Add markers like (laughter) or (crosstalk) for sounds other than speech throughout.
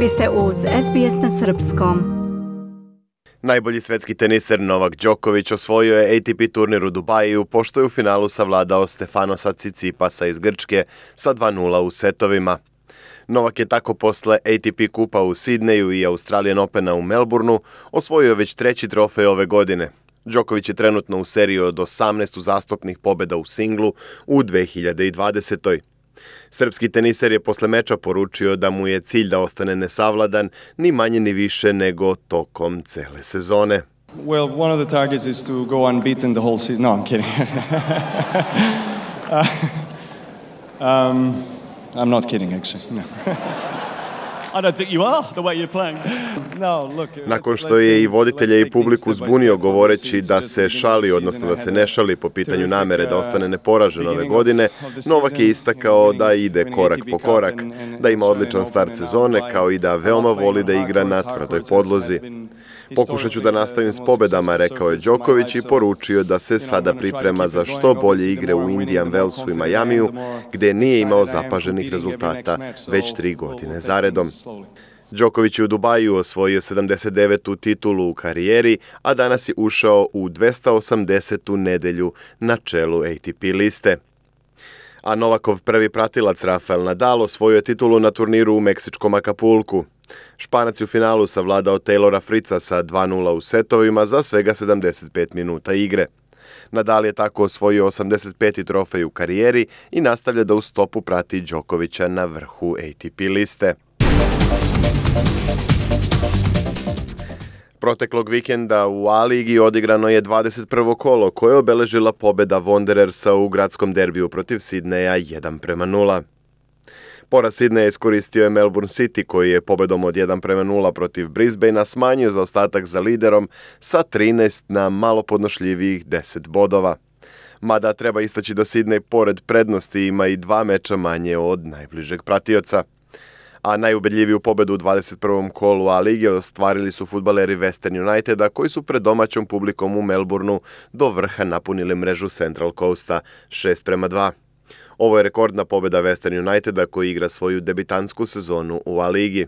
Vi ste uz SBS na Srpskom. Najbolji svetski teniser Novak Đoković osvojio je ATP turnir u Dubaju, pošto je u finalu savladao Stefanosa Cicipasa iz Grčke sa 2-0 u setovima. Novak je tako posle ATP kupa u Sidneju i Australian Opena u Melbourneu osvojio već treći trofej ove godine. Đoković je trenutno u seriji od 18 uzastopnih pobeda u singlu u 2020. Srpski teniser je posle meča poručio da mu je cilj da ostane nesavladan, ni manje ni više nego tokom cele sezone. Well, one of the targets is to go unbeaten the whole season. No, I'm kidding. (laughs) uh, um, I'm not kidding, actually. No. (laughs) Nakon što je i voditelja i publiku zbunio govoreći da se šali, odnosno da se ne šali po pitanju namere da ostane neporažen ove godine, Novak je istakao da ide korak po korak, da ima odličan start sezone, kao i da veoma voli da igra na tvrdoj podlozi. Pokušat ću da nastavim s pobedama, rekao je Đoković i poručio da se sada priprema za što bolje igre u Indian Wellsu i Majamiju, gde nije imao zapaženih rezultata već tri godine zaredom. Đoković je u Dubaju osvojio 79. titulu u karijeri, a danas je ušao u 280. nedelju na čelu ATP liste. A Novakov prvi pratilac Rafael Nadal osvojio je titulu na turniru u Meksičkom Akapulku. Španac je u finalu savladao Taylora Frica sa 2-0 u setovima za svega 75 minuta igre. Nadal je tako osvojio 85. trofej u karijeri i nastavlja da u stopu prati Đokovića na vrhu ATP liste. Proteklog vikenda u A-ligi odigrano je 21. kolo koje je obeležila pobeda Wanderersa u gradskom derbiju protiv Sidneja 1 prema 0. Poraz Sidneja iskoristio je Melbourne City koji je pobedom od 1 prema 0 protiv Brisbanea smanjio za ostatak za liderom sa 13 na malo podnošljivijih 10 bodova. Mada treba istaći da Sidney pored prednosti ima i dva meča manje od najbližeg pratioca – a najubedljiviju pobedu u 21. kolu A lige ostvarili su futbaleri Western Uniteda koji su pred domaćom publikom u Melbourneu do vrha napunili mrežu Central Coasta 6 prema 2. Ovo je rekordna pobeda Western Uniteda koji igra svoju debitansku sezonu u A ligi.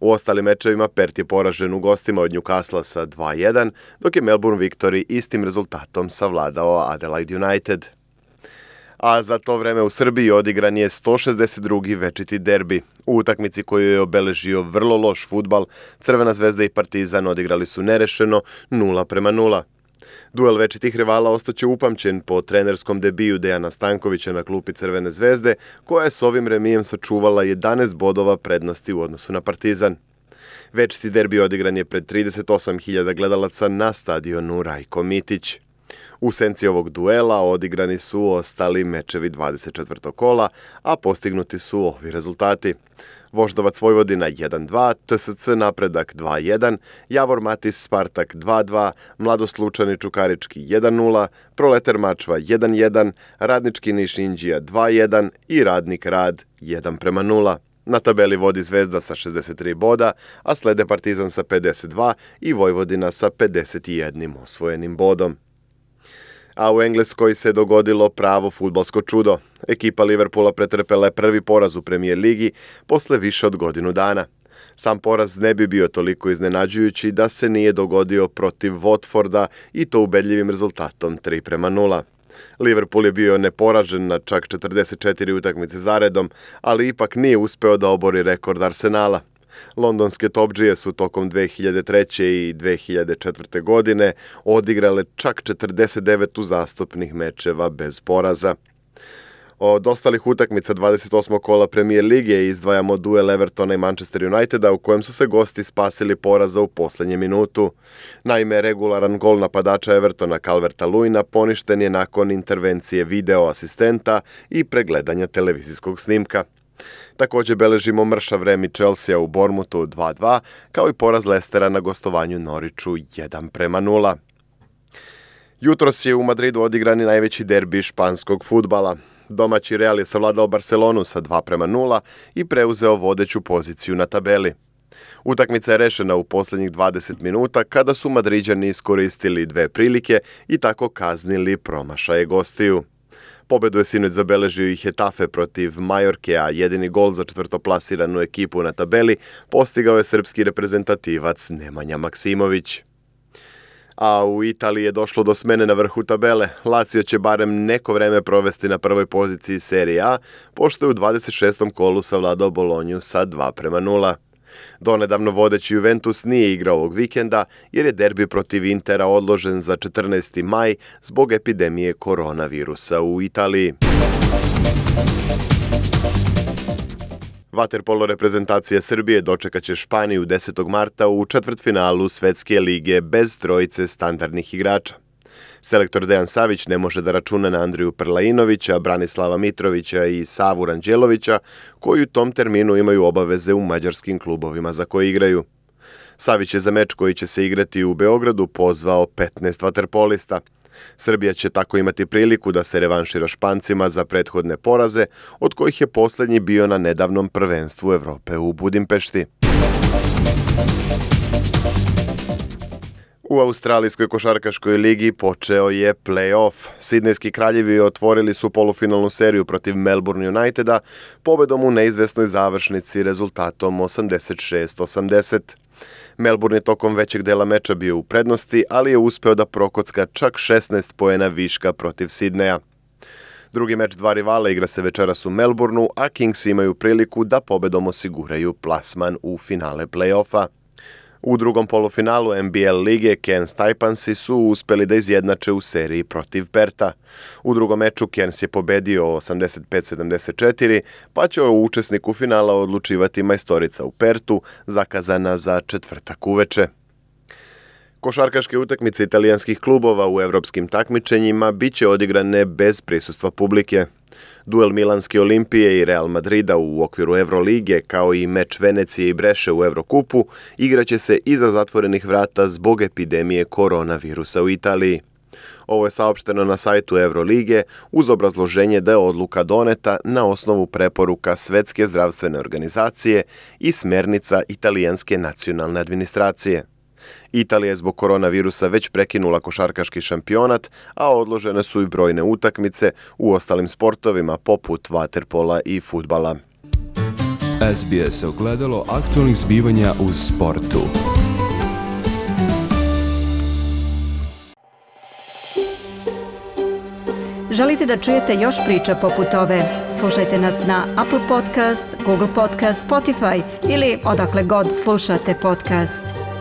U ostalim mečevima Pert je poražen u gostima od Newcastle sa 2-1, dok je Melbourne Victory istim rezultatom savladao Adelaide United a za to vreme u Srbiji odigran je 162. večiti derbi. U utakmici koju je obeležio vrlo loš futbal, Crvena zvezda i Partizan odigrali su nerešeno 0 prema 0. Duel večitih rivala ostaće upamćen po trenerskom debiju Dejana Stankovića na klupi Crvene zvezde, koja je s ovim remijem sačuvala 11 bodova prednosti u odnosu na Partizan. Večiti derbi odigran je pred 38.000 gledalaca na stadionu Rajko Mitić. U senci ovog duela odigrani su ostali mečevi 24. kola, a postignuti su ovi rezultati. Voždovac Vojvodina 1-2, TSC Napredak 2-1, Javor Matis Spartak 2-2, Mladost Lučani Čukarički 1-0, Proletar Mačva 1-1, Radnički Niš Indija 2-1 i Radnik Rad 1 prema 0. Na tabeli vodi Zvezda sa 63 boda, a slede Partizan sa 52 i Vojvodina sa 51 osvojenim bodom a u Engleskoj se dogodilo pravo futbalsko čudo. Ekipa Liverpoola pretrpela je prvi poraz u premijer ligi posle više od godinu dana. Sam poraz ne bi bio toliko iznenađujući da se nije dogodio protiv Watforda i to ubedljivim rezultatom 3 prema 0. Liverpool je bio neporažen na čak 44 utakmice zaredom, ali ipak nije uspeo da obori rekord Arsenala. Londonske topđije su tokom 2003. i 2004. godine odigrale čak 49 uzastopnih mečeva bez poraza. Od ostalih utakmica 28. kola premijer lige izdvajamo duel Evertona i Manchester Uniteda u kojem su se gosti spasili poraza u poslednje minutu. Naime, regularan gol napadača Evertona Calverta Luina poništen je nakon intervencije video asistenta i pregledanja televizijskog snimka. Takođe beležimo mršav vremi Chelsea u Bormutu 2-2, kao i poraz Lestera na gostovanju Noriću 1 prema 0. Jutros je u Madridu odigrani najveći derbi španskog futbala. Domaći Real je savladao Barcelonu sa 2 prema 0 i preuzeo vodeću poziciju na tabeli. Utakmica je rešena u poslednjih 20 minuta kada su Madriđani iskoristili dve prilike i tako kaznili promašaje gostiju. Pobedu je sinoć zabeležio i Hetafe protiv Majorke, a jedini gol za četvrtoplasiranu ekipu na tabeli postigao je srpski reprezentativac Nemanja Maksimović. A u Italiji je došlo do smene na vrhu tabele. Lazio će barem neko vreme provesti na prvoj poziciji Serije A, pošto je u 26. kolu savladao Bolonju sa 2 prema 0. Donedavno vodeći Juventus nije igrao ovog vikenda jer je derbi protiv Intera odložen za 14. maj zbog epidemije koronavirusa u Italiji. Vaterpolo reprezentacija Srbije dočekaće Španiju 10. marta u četvrtfinalu Svetske lige bez trojice standardnih igrača. Selektor Dejan Savić ne može da računa na Andriju Prlainovića, Branislava Mitrovića i Savu Ranđelovića, koji u tom terminu imaju obaveze u mađarskim klubovima za koje igraju. Savić je za meč koji će se igrati u Beogradu pozvao 15 vaterpolista. Srbija će tako imati priliku da se revanšira Špancima za prethodne poraze, od kojih je poslednji bio na nedavnom prvenstvu Evrope u Budimpešti. U Australijskoj košarkaškoj ligi počeo je play-off. Sidnejski kraljevi otvorili su polufinalnu seriju protiv Melbourne Uniteda pobedom u neizvesnoj završnici rezultatom 86-80. Melbourne je tokom većeg dela meča bio u prednosti, ali je uspeo da prokocka čak 16 poena viška protiv Sidneja. Drugi meč dva rivala igra se večeras u Melbourneu, a Kings imaju priliku da pobedom osiguraju plasman u finale play-offa. U drugom polufinalu NBL lige Cairns Taipansi su uspeli da izjednače u seriji protiv Perta. U drugom meču Cairns je pobedio 85-74, pa će o učesniku finala odlučivati majstorica u Pertu, zakazana za četvrtak uveče. Košarkaške utakmice italijanskih klubova u evropskim takmičenjima biće odigrane bez prisustva publike. Duel Milanske Olimpije i Real Madrida u okviru Evrolige, kao i meč Venecije i Breše u Evrokupu, igraće se iza zatvorenih vrata zbog epidemije koronavirusa u Italiji. Ovo je saopšteno na sajtu Evrolige uz obrazloženje da je odluka doneta na osnovu preporuka Svetske zdravstvene organizacije i smernica italijanske nacionalne administracije. Italija je zbog koronavirusa već prekinula košarkaški šampionat, a odložene su i brojne utakmice u ostalim sportovima poput vaterpola i futbala. SBS ogledalo aktualnih zbivanja u sportu. Želite da čujete još priča poput ove? Slušajte nas na Apple Podcast, Google Podcast, Spotify ili odakle god slušate podcast.